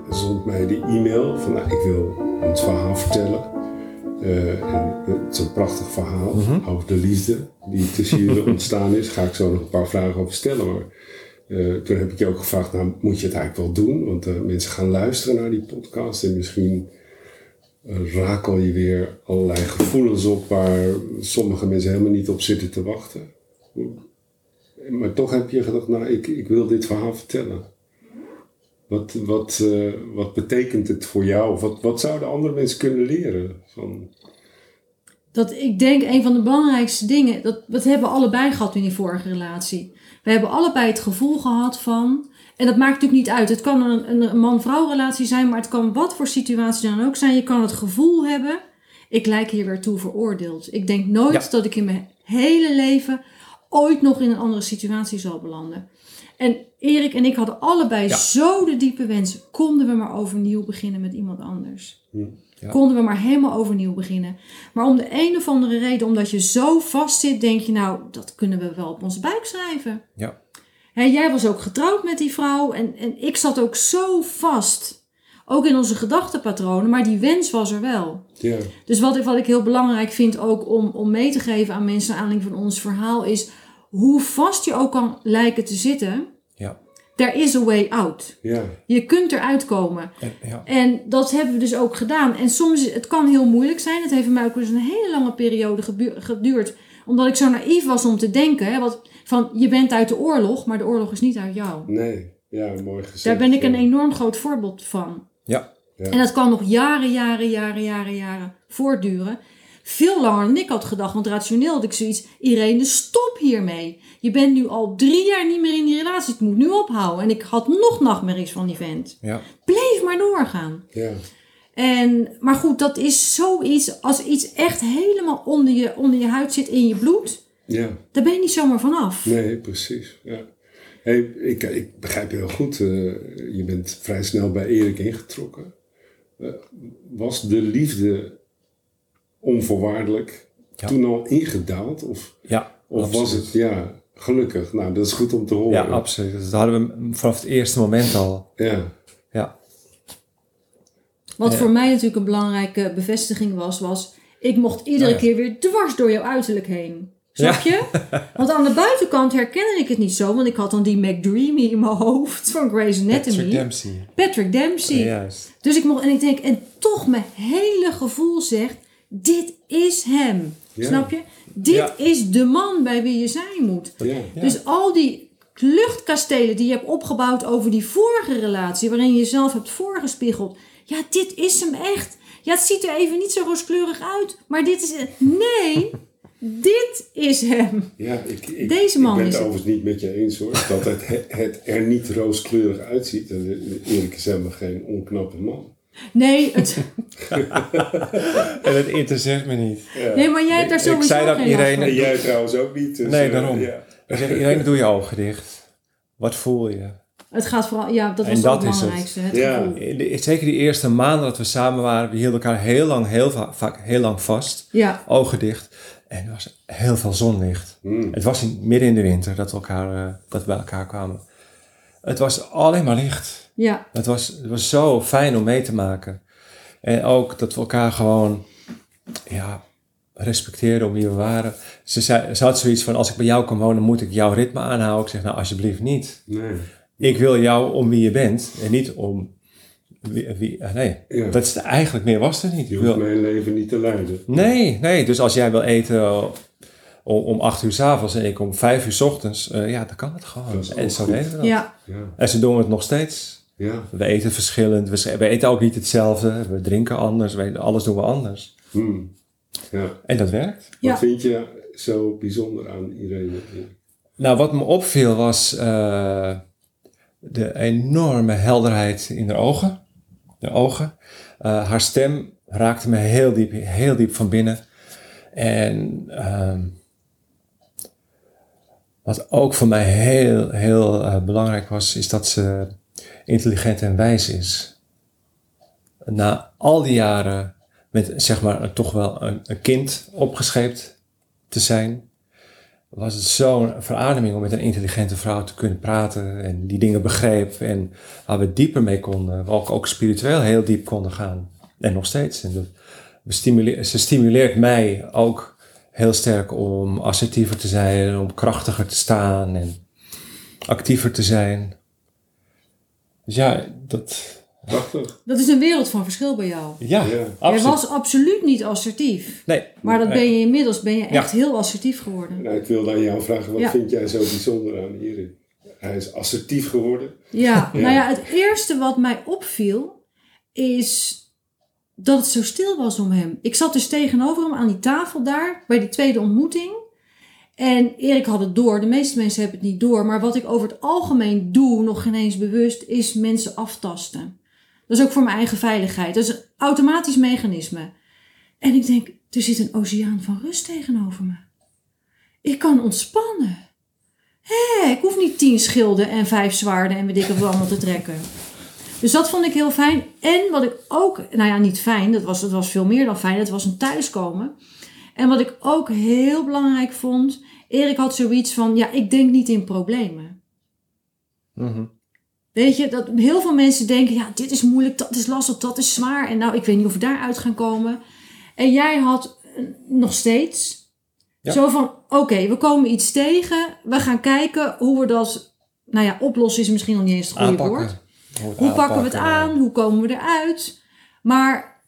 zond mij die e-mail van nou, ik wil het verhaal vertellen. Uh, en het is een prachtig verhaal mhm. over de liefde die tussen jullie ontstaan is. Ga ik zo nog een paar vragen over stellen. Maar uh, toen heb ik je ook gevraagd, nou moet je het eigenlijk wel doen? Want uh, mensen gaan luisteren naar die podcast en misschien uh, rakel je weer allerlei gevoelens op waar sommige mensen helemaal niet op zitten te wachten. Maar toch heb je gedacht, nou ik, ik wil dit verhaal vertellen. Wat, wat, wat betekent het voor jou? Wat, wat zouden andere mensen kunnen leren van dat ik denk een van de belangrijkste dingen, dat, dat hebben we allebei gehad in die vorige relatie. We hebben allebei het gevoel gehad van, en dat maakt natuurlijk niet uit. Het kan een, een man-vrouw relatie zijn, maar het kan wat voor situatie dan ook zijn. Je kan het gevoel hebben, ik lijk hier weer toe veroordeeld. Ik denk nooit dat ik in mijn hele leven ooit nog in een andere situatie zal belanden. En Erik en ik hadden allebei zo de diepe wens, konden we maar overnieuw beginnen met iemand anders. Konden we maar helemaal overnieuw beginnen. Maar om de een of andere reden, omdat je zo vast zit, denk je nou, dat kunnen we wel op onze buik schrijven. Ja. jij was ook getrouwd met die vrouw en, en ik zat ook zo vast. Ook in onze gedachtenpatronen, maar die wens was er wel. Ja. Dus wat, wat ik heel belangrijk vind ook om, om mee te geven aan mensen naar aanleiding van ons verhaal is hoe vast je ook kan lijken te zitten. There is a way out. Ja. Je kunt eruit komen. En, ja. En dat hebben we dus ook gedaan. En soms, het kan heel moeilijk zijn. Het heeft mij ook eens een hele lange periode geduurd. Omdat ik zo naïef was om te denken. Hè, wat, van, je bent uit de oorlog, maar de oorlog is niet uit jou. Nee, ja, mooi gezegd. Daar ben ik een enorm groot voorbeeld van. Ja. Ja. En dat kan nog jaren, jaren, jaren, jaren, jaren voortduren. Veel langer dan ik had gedacht. Want rationeel had ik zoiets. Irene, stop hiermee. Je bent nu al drie jaar niet meer in die relatie. Het moet nu ophouden. En ik had nog nachtmerries van die vent. Ja. Bleef maar doorgaan. Ja. En, maar goed, dat is zoiets. Als iets echt helemaal onder je, onder je huid zit in je bloed. Ja. Daar ben je niet zomaar vanaf. Nee, precies. Ja. Hey, ik, ik begrijp heel goed. eh, je bent vrij snel bij Erik ingetrokken. Eh, was de liefde onvoorwaardelijk Ja. toen al ingedaald? Of, Ja. of was het, ja, gelukkig. Nou, dat is goed om te horen. Ja, absoluut. Dat hadden we vanaf het eerste moment al. Ja, Ja. Wat Ja. voor mij natuurlijk een belangrijke bevestiging was, was... Ik mocht iedere Oh ja. keer weer dwars door jouw uiterlijk heen. Snap je? Want aan de buitenkant herkende ik het niet zo. Want ik had dan die McDreamy in mijn hoofd van Grey's Anatomy. Patrick Dempsey. Patrick Dempsey. Juist. Dus ik mocht, en ik denk, en toch mijn hele gevoel zegt, dit is hem. Ja. Snap je? Dit Ja. is de man bij wie je zijn moet. ja. Dus al die luchtkastelen die je hebt opgebouwd over die vorige relatie, waarin je jezelf hebt voorgespiegeld. Ja, dit is hem echt. Ja, het ziet er even niet zo rooskleurig uit, maar dit is het. Nee, dit is hem. Ja, ik, ik, Deze man ik ben is het overigens niet met je eens hoor. Dat het, het, er niet rooskleurig uitziet. En Erik is helemaal geen onknappe man. Nee, het, En het interesseert me niet. Ja. nee maar jij hebt daar Ik sowieso zei dat Irene-. En jij trouwens ook niet. Dus, Nee, eh, daarom. ja. Ik zeg, iedereen doe je ogen dicht. Wat voel je? Het gaat vooral, ja, dat En was dat het is het. belangrijkste. Het, Ja. de- zeker die eerste maanden dat we samen waren, we hielden elkaar heel lang, heel va- vaak heel lang vast. Ja, Ogen dicht. En er was heel veel zonlicht. Hmm. Het was in, midden in de winter dat we, elkaar, eh, dat we bij elkaar kwamen. Het was alleen maar licht. ja, Het was, het was zo fijn om mee te maken. En ook dat we elkaar gewoon ja, respecteerden om wie we waren. Ze, zei, ze had zoiets van, als ik bij jou kom wonen, moet ik jouw ritme aanhouden. Ik zeg, nou alsjeblieft niet. Nee. Ik wil jou om wie je bent en niet om wie... wie eh, nee, Ja. dat is eigenlijk meer was er niet. Je Ik hoeft wil, mijn leven niet te leiden. nee, nee, dus als jij wil eten om, om acht uur s avonds en ik om vijf uur s ochtends, eh, ja, dan kan het gewoon. En zo goed. deden we dat. ja. Ja, En ze doen het nog steeds. ja. We eten verschillend. We, we eten ook niet hetzelfde. We drinken anders. We, alles doen we anders. Hmm. ja. En dat werkt. Ja. Wat vind je zo bijzonder aan Irene? Nou, wat me opviel was eh, de enorme helderheid in haar ogen. De ogen. Eh, haar stem raakte me heel diep, heel diep van binnen. En ehm, wat ook voor mij heel, heel eh, belangrijk was, is dat ze intelligent en wijs is. Na al die jaren met zeg maar toch wel een, een kind opgescheept te zijn, was het zo'n verademing om met een intelligente vrouw te kunnen praten en die dingen begreep en waar we dieper mee konden, waar ook, ook spiritueel heel diep konden gaan. En nog steeds. Ze stimuleert mij ook heel sterk om assertiever te zijn, om krachtiger te staan en actiever te zijn. Dus ja, dat. Prachtig. Dat is een wereld van verschil bij jou. Ja, Ja. Jij was absoluut niet assertief. Nee, Maar dat nee. ben je inmiddels ben je Ja. echt heel assertief geworden. Nou, ik wilde aan jou vragen, wat Ja. vind jij zo bijzonder aan Irene? Hij is assertief geworden. Ja, Ja. nou ja, het eerste wat mij opviel is dat het zo stil was om hem. Ik zat dus tegenover hem aan die tafel daar bij die tweede ontmoeting. En Erik had het door, de meeste mensen hebben het niet door. Maar wat ik over het algemeen doe, nog geen eens bewust, is mensen aftasten. Dat is ook voor mijn eigen veiligheid. Dat is een automatisch mechanisme. En ik denk, er zit een oceaan van rust tegenover me. Ik kan ontspannen. Hé, ik hoef niet tien schilden en vijf zwaarden en weet ik wat allemaal te trekken. Dus dat vond ik heel fijn. En wat ik ook, nou ja, niet fijn, dat was, dat was veel meer dan fijn. Het was een thuiskomen. En wat ik ook heel belangrijk vond, Erik had zoiets van, ja, ik denk niet in problemen. Mhm. Weet je, dat heel veel mensen denken, ja, dit is moeilijk, dat is lastig, dat is zwaar. En nou, ik weet niet of we daaruit gaan komen. En jij had eh, nog steeds zo van, oké, we komen iets tegen. We gaan kijken hoe we dat, nou ja, oplossen is misschien nog niet eens het goede woord. Hoe, pakken we het aan? Hoe komen we eruit? Maar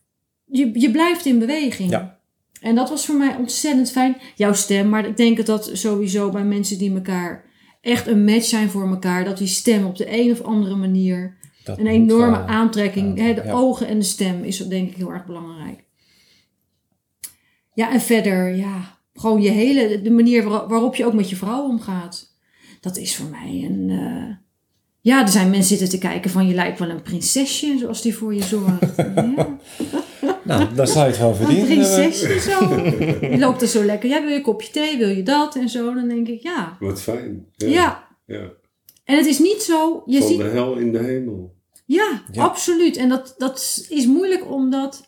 je, je blijft in beweging. Ja. En dat was voor mij ontzettend fijn. Jouw stem, maar ik denk dat dat sowieso bij mensen die elkaar echt een match zijn voor elkaar, dat die stem op de een of andere manier een enorme aantrekking, hè, de ogen en de stem is denk ik heel erg belangrijk. Ja, en verder, ja, gewoon je hele, de manier waarop je ook met je vrouw omgaat. Dat is voor mij een. Uh, ja, er zijn mensen zitten te kijken van je lijkt wel een prinsesje zoals die voor je zorgt. ja. Nou, daar zou je het wel verdienen. Een prinsesje zo. Je loopt er zo lekker. Jij wil je een kopje thee, wil je dat en zo. Dan denk ik, ja. Wat fijn. Ja. ja. En het is niet zo. Je Van ziet, de hel in de hemel. Ja, absoluut. En dat, dat is moeilijk omdat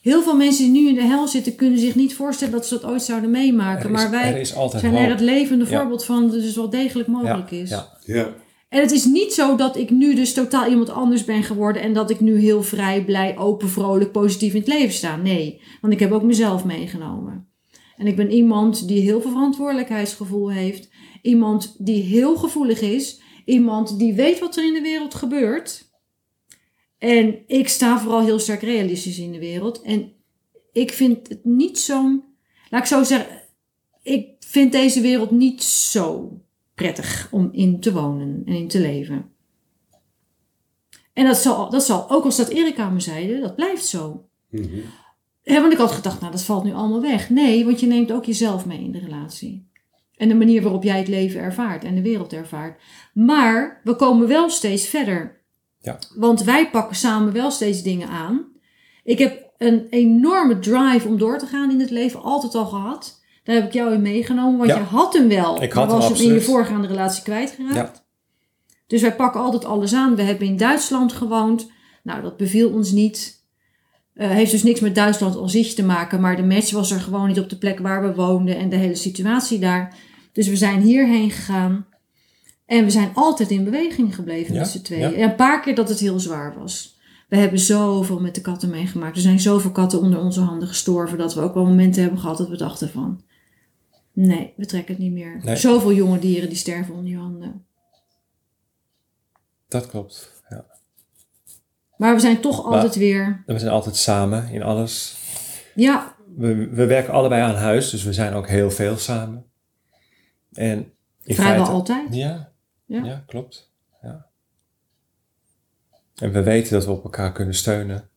Heel veel mensen die nu in de hel zitten kunnen zich niet voorstellen dat ze dat ooit zouden meemaken. maar wij zijn er het levende voorbeeld van dat het dus wel degelijk mogelijk is. Ja. En het is niet zo dat ik nu dus totaal iemand anders ben geworden en dat ik nu heel vrij, blij, open, vrolijk, positief in het leven sta. Nee, want ik heb ook mezelf meegenomen. En ik ben iemand die heel veel verantwoordelijkheidsgevoel heeft. Iemand die heel gevoelig is. Iemand die weet wat er in de wereld gebeurt. En ik sta vooral heel sterk realistisch in de wereld. En ik vind het niet zo'n. Laat ik zo zeggen. Ik vind deze wereld niet zo prettig om in te wonen en in te leven. En dat zal, dat zal ook als dat Erika me zeide, dat blijft zo. Mm want ik had gedacht, nou dat valt nu allemaal weg. Nee, want je neemt ook jezelf mee in de relatie. En de manier waarop jij het leven ervaart en de wereld ervaart. Maar we komen wel steeds verder. Ja. Want wij pakken samen wel steeds dingen aan. Ik heb een enorme drive om door te gaan in het leven, altijd al gehad. Daar heb ik jou in meegenomen, want je had hem wel. Ik had maar was hem in je voorgaande relatie kwijtgeraakt. Ja. Dus wij pakken altijd alles aan. We hebben in Duitsland gewoond. Nou, dat beviel ons niet. Uh, heeft dus niks met Duitsland als zich te maken, maar de match was er gewoon niet op de plek waar we woonden en de hele situatie daar. Dus we zijn hierheen gegaan. En we zijn altijd in beweging gebleven met z'n tweeën. En een paar keer dat het heel zwaar was. We hebben zoveel met de katten meegemaakt. Er zijn zoveel katten onder onze handen gestorven. Dat we ook wel momenten hebben gehad dat we dachten van... Nee, we trekken het niet meer. Nee. Zoveel jonge dieren die sterven onder je handen. Dat klopt, ja. Maar we zijn toch altijd weer... We zijn altijd samen in alles. Ja. We, we werken allebei aan huis, dus we zijn ook heel veel samen. En in Vrijwel altijd. Ja, ja, klopt. Ja. En we weten dat we op elkaar kunnen steunen.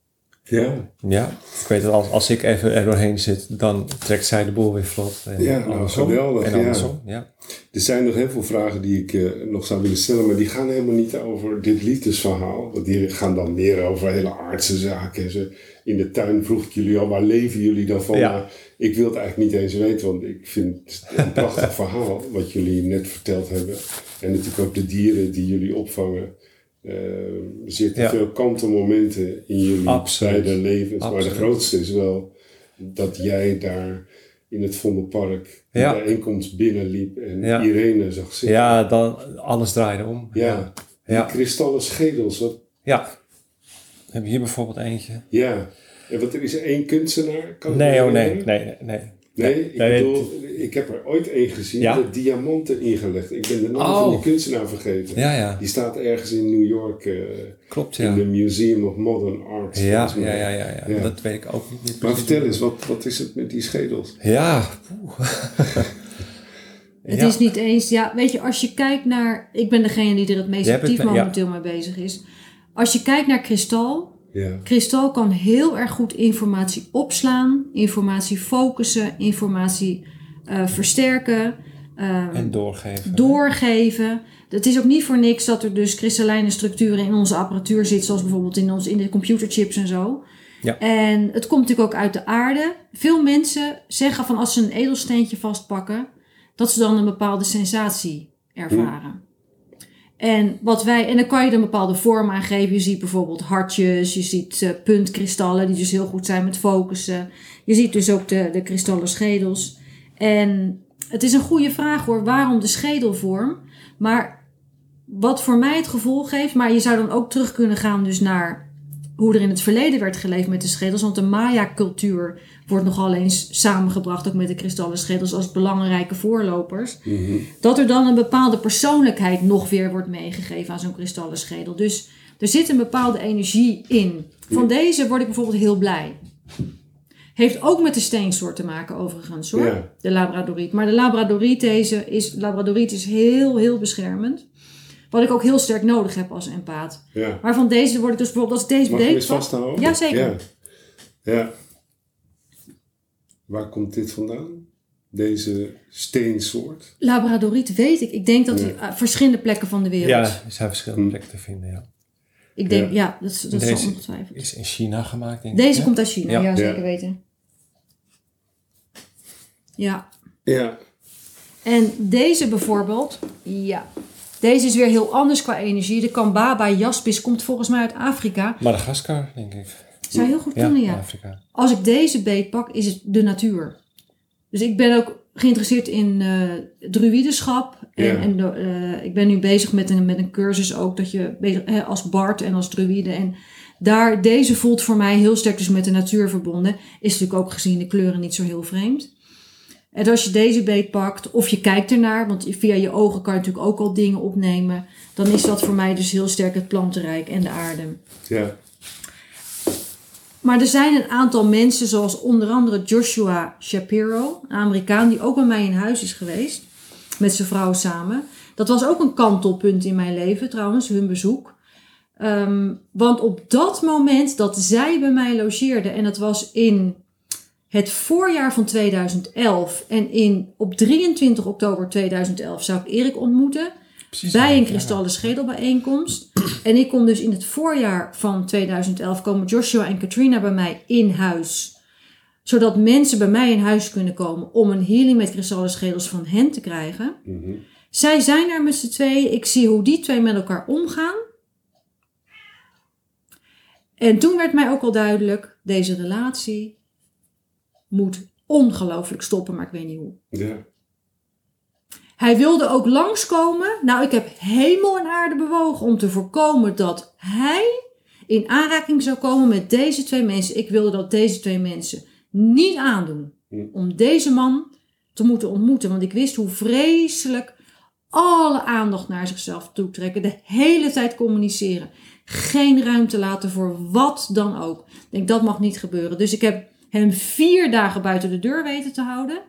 Ja. Ja, ik weet dat als, als ik even er doorheen zit, dan trekt zij de boel weer vlot. En ja, nou, geweldig. En andersom, ja. Er zijn nog heel veel vragen die ik uh, nog zou willen stellen, maar die gaan helemaal niet over dit liefdesverhaal. Want die gaan dan meer over hele aardse zaken. Ze, in de tuin vroeg ik jullie al, waar leven jullie dan van? Ja. ik wil het eigenlijk niet eens weten, want ik vind het een prachtig verhaal wat jullie net verteld hebben. En natuurlijk ook de dieren die jullie opvangen. Uh, er zitten veel kanten momenten in jullie beide levens. Maar de grootste is wel dat jij daar in het Vondelpark de ja. bijeenkomst binnenliep en Irene zag zitten. Ja, dan alles draaide om. Ja, die kristallen schedels. Wat... Ja, we hebben hier bijvoorbeeld eentje. Ja, en wat er is één kunstenaar? Kan nee, oh nee, nee, nee. Nee, ik bedoel, ik heb er ooit één gezien ja? met diamanten ingelegd. Ik ben de naam van die oh. kunstenaar vergeten. Ja, ja. Die staat ergens in New York. Uh, Klopt, ja. In de Museum of Modern Art. Ja, ja, ja, ja, ja, dat weet ik ook niet meer Maar vertel eens, wat, wat is het met die schedels? Ja, Het is niet eens, ja, weet je, als je kijkt naar, ik ben degene die er het meest actief momenteel mee bezig is. Als je kijkt naar kristal, ja. Kristal kan heel erg goed informatie opslaan, informatie focussen, informatie uh, versterken. Uh, en doorgeven. Doorgeven. Het is ook niet voor niks dat er dus kristallijne structuren in onze apparatuur zitten, zoals bijvoorbeeld in, ons, in de computerchips en zo. Ja. En het komt natuurlijk ook uit de aarde. Veel mensen zeggen van als ze een edelsteentje vastpakken, dat ze dan een bepaalde sensatie ervaren. En, wat wij, en dan kan je er een bepaalde vorm aan geven. Je ziet bijvoorbeeld hartjes, je ziet uh, puntkristallen die dus heel goed zijn met focussen. Je ziet dus ook de, de kristallen schedels. En het is een goede vraag hoor, waarom de schedelvorm? Maar wat voor mij het gevoel geeft, maar je zou dan ook terug kunnen gaan dus naar hoe er in het verleden werd geleefd met de schedels. Want de Maya-cultuur wordt nogal eens samengebracht, ook met de kristallen schedels, als belangrijke voorlopers. Mhm. Dat er dan een bepaalde persoonlijkheid nog weer wordt meegegeven aan zo'n kristallen schedel. Dus er zit een bepaalde energie in. Van deze word ik bijvoorbeeld heel blij. Heeft ook met de steensoort te maken overigens hoor. De labradoriet. Maar de labradoriet, deze is, labradoriet is heel, heel beschermend. Wat ik ook heel sterk nodig heb als empaat. Ja. Maar van deze word ik dus bijvoorbeeld als deze Mag beet... vasthouden? Ja, zeker. Ja. ja. Waar komt dit vandaan? Deze steensoort? Labradoriet weet ik. Ik denk dat ja. hij verschillende plekken van de wereld... Ja, er zijn verschillende hm. plekken te vinden, ja. Ik denk, ja, dat, dat deze ongetwijfeld. is in China gemaakt, denk Deze komt uit China, ja, zeker weten. Ja. Ja. En deze bijvoorbeeld, ja. Deze is weer heel anders qua energie. De Kambaba jaspis komt volgens mij uit Afrika. Madagaskar, denk ik. Zou heel goed kunnen, ja. Afrika. Als ik deze beet pak, is het de natuur. Dus ik ben ook geïnteresseerd in uh, druidenschap. En, en uh, ik ben nu bezig met een, met een cursus ook dat je bezig, als Bart en als druïde. En daar, deze voelt voor mij heel sterk dus met de natuur verbonden. Is natuurlijk ook gezien de kleuren niet zo heel vreemd. En als je deze beet pakt, of je kijkt ernaar, want via je ogen kan je natuurlijk ook al dingen opnemen, dan is dat voor mij dus heel sterk het plantenrijk en de aarde. Ja. Maar er zijn een aantal mensen, zoals onder andere Joshua Shapiro, een Amerikaan die ook bij mij in huis is geweest, met zijn vrouw samen. Dat was ook een kantelpunt in mijn leven trouwens, hun bezoek. Um, want op dat moment dat zij bij mij logeerden, en dat was in het voorjaar van 2011 en in, op 23 oktober 2011 zou ik Erik ontmoeten. bij een kristallen schedelbijeenkomst. En ik kom dus in het voorjaar van 2011 komen Joshua en Katrina bij mij in huis. Zodat mensen bij mij in huis kunnen komen om een healing met kristallen schedels van hen te krijgen. Mhm. Zij zijn er met z'n tweeën. Ik zie hoe die twee met elkaar omgaan. En toen werd mij ook al duidelijk, deze relatie moet ongelooflijk stoppen, maar ik weet niet hoe. Ja. Hij wilde ook langskomen. Nou, ik heb hemel en aarde bewogen om te voorkomen dat hij in aanraking zou komen met deze twee mensen. Ik wilde dat deze twee mensen niet aandoen om deze man te moeten ontmoeten. Want ik wist hoe vreselijk alle aandacht naar zichzelf toetrekken. De hele tijd communiceren. Geen ruimte laten voor wat dan ook. Ik denk dat mag niet gebeuren. Dus ik heb hem vier dagen buiten de deur weten te houden.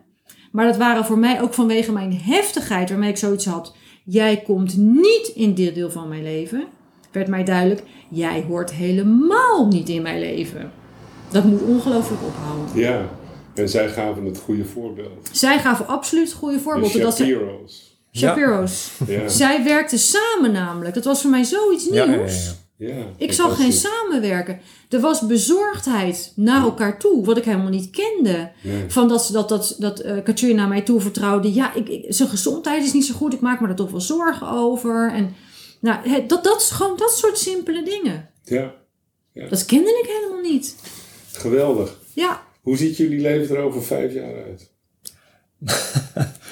Maar dat waren voor mij ook vanwege mijn heftigheid, waarmee ik zoiets had. Jij komt niet in dit deel van mijn leven. Werd mij duidelijk, jij hoort helemaal niet in mijn leven. Dat moet ongelooflijk ophouden. Ja, en zij gaven het goede voorbeeld. Zij gaven absoluut het goede voorbeeld. De Shapiro's. Shapiro's. Ja. Zij werkten samen namelijk. Dat was voor mij zoiets nieuws. Ja, ja, ik zag geen samenwerken. Er was bezorgdheid naar elkaar toe, wat ik helemaal niet kende. Van dat, dat, dat, dat uh, Katrina mij toe vertrouwde. Ja, ik, zijn gezondheid is niet zo goed. Ik maak me er toch wel zorgen over. En nou, dat, dat is gewoon dat soort simpele dingen. Ja. ja. Dat kende ik helemaal niet. Geweldig. Ja. Hoe ziet jullie leven er over vijf jaar uit?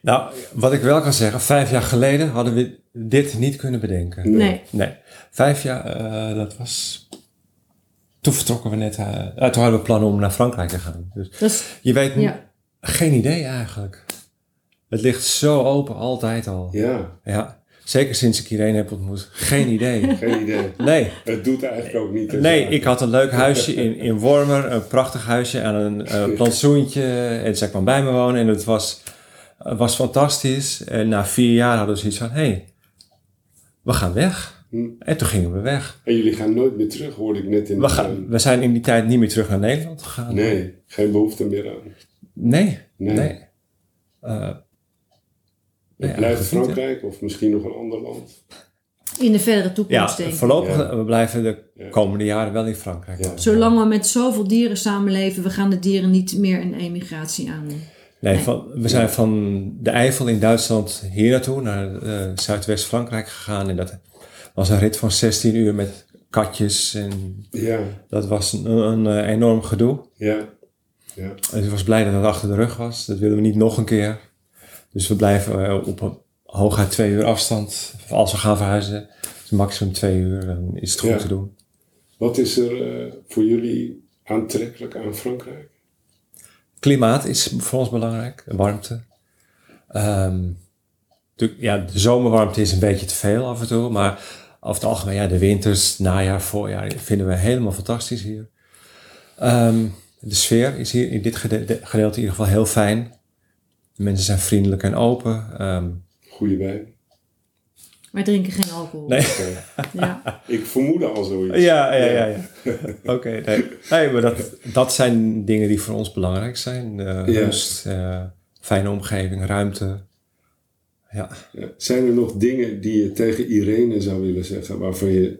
nou, wat ik wel kan zeggen, vijf jaar geleden hadden we dit niet kunnen bedenken. Nee. Nee. Vijf jaar, uh, dat was. Toen vertrokken we net. Uh, toen hadden we plannen om naar Frankrijk te gaan. Dus je weet ja. geen idee eigenlijk. Het ligt zo open, altijd al. Ja. Ja. Zeker sinds ik iedereen heb ontmoet. Geen idee. Geen idee. Nee. Het doet eigenlijk ook niet. Nee, ik had een leuk huisje in, in Wormer. Een prachtig huisje aan een uh, plantsoentje. En zij kwam bij me wonen en het was, was fantastisch. En na vier jaar hadden we zoiets van: hé, hey, we gaan weg. Hm. En toen gingen we weg. En jullie gaan nooit meer terug, hoorde ik net in we, gaan, we zijn in die tijd niet meer terug naar Nederland gegaan. Nee, geen behoefte meer aan. Nee, nee. nee. Uh, nee blijft Frankrijk of misschien nog een ander land? In de verdere toekomst, ja, Voorlopig, we blijven de komende jaren wel in Frankrijk. Zolang we met zoveel dieren samenleven, we gaan de dieren niet meer een emigratie aan. Nee, Van, we zijn van de Eifel in Duitsland hier naartoe, naar uh, Zuidwest-Frankrijk gegaan. En dat was een rit van 16 uur met katjes. En ja. Dat was een, een, een enorm gedoe. Ja. ja. En ik was blij dat het achter de rug was. Dat willen we niet nog een keer. Dus we blijven op hooguit twee uur afstand. Als we gaan verhuizen, dus maximum twee uur, dan is het goed te doen. Wat is er uh, voor jullie aantrekkelijk aan Frankrijk? Klimaat is voor ons belangrijk, warmte. Um, de, ja, de zomerwarmte is een beetje te veel af en toe, maar over het algemeen, ja, de winters, najaar, voorjaar vinden we helemaal fantastisch hier. Um, de sfeer is hier in dit gedeelte in ieder geval heel fijn. De mensen zijn vriendelijk en open. Um, Goede wijn. Wij drinken geen alcohol. Nee. ja. Ik vermoedde al zoiets. Ja, ja, ja. ja. Oké, nee. nee. maar dat, dat zijn dingen die voor ons belangrijk zijn. Uh, Rust, uh, fijne omgeving, ruimte. Ja. ja. Zijn er nog dingen die je tegen Irene zou willen zeggen waarvan je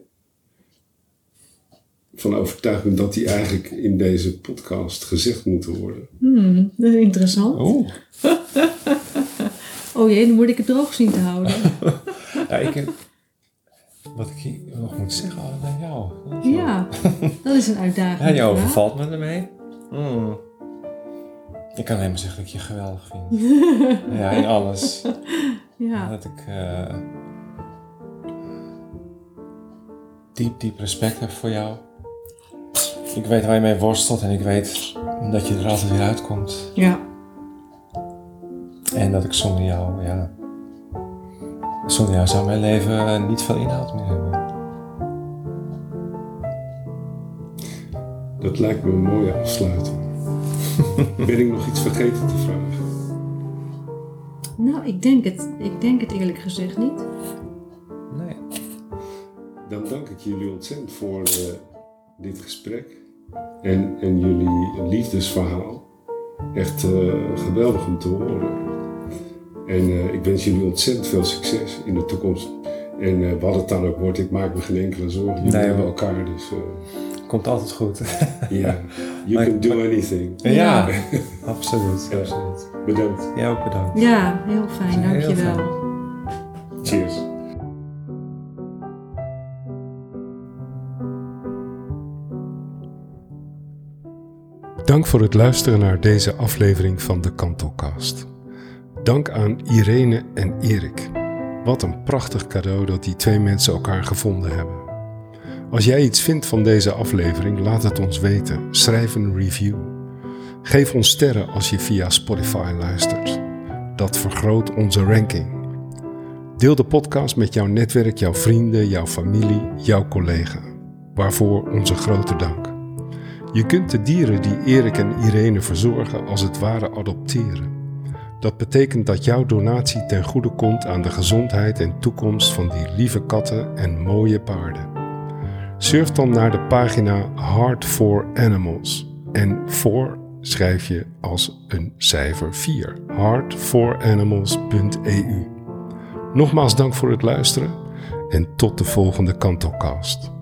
van overtuigd bent dat die eigenlijk in deze podcast gezegd moeten worden? Hmm, dat is interessant. Oh. oh jee, dan moet ik het droog zien te houden. Ja, ik heb, wat ik hier nog moet zeggen aan jou. Ja, dat is een uitdaging. Ja, je overvalt me ermee. Mm. Ik kan alleen maar zeggen dat ik je geweldig vind. ja, in alles. Ja. Dat ik uh, diep, diep respect heb voor jou. Ik weet waar je mee worstelt en ik weet dat je er altijd weer uitkomt. Ja. En dat ik zonder jou, ja. Zonder jou zou mijn leven niet veel inhoud meer hebben. Dat lijkt me een mooie afsluiting. ben ik nog iets vergeten te vragen? Nou, ik denk het, ik denk het eerlijk gezegd niet. Nee. Dan dank ik jullie ontzettend voor uh, dit gesprek en, en jullie liefdesverhaal. Echt uh, geweldig om te horen. En uh, ik wens jullie ontzettend veel succes in de toekomst. En uh, wat het dan ook wordt, ik maak me geen enkele zorgen. Jullie nee, hebben elkaar, dus... Komt altijd goed. Ja, you can do anything. Ja, absoluut, absoluut. Bedankt. Jij ook bedankt. Ja, heel fijn. Dankjewel. Cheers. Dank voor het luisteren naar deze aflevering van de Kantelcast. Dank aan Irene en Erik. Wat een prachtig cadeau dat die twee mensen elkaar gevonden hebben. Als jij iets vindt van deze aflevering, laat het ons weten. Schrijf een review. Geef ons sterren als je via Spotify luistert. Dat vergroot onze ranking. Deel de podcast met jouw netwerk, jouw vrienden, jouw familie, jouw collega. Waarvoor onze grote dank. Je kunt de dieren die Erik en Irene verzorgen als het ware adopteren. Dat betekent dat jouw donatie ten goede komt aan de gezondheid en toekomst van die lieve katten en mooie paarden. Surf dan naar de pagina Heart for Animals en voor schrijf je als een cijfer 4. heartforanimals.eu Nogmaals dank voor het luisteren en tot de volgende Kantocast.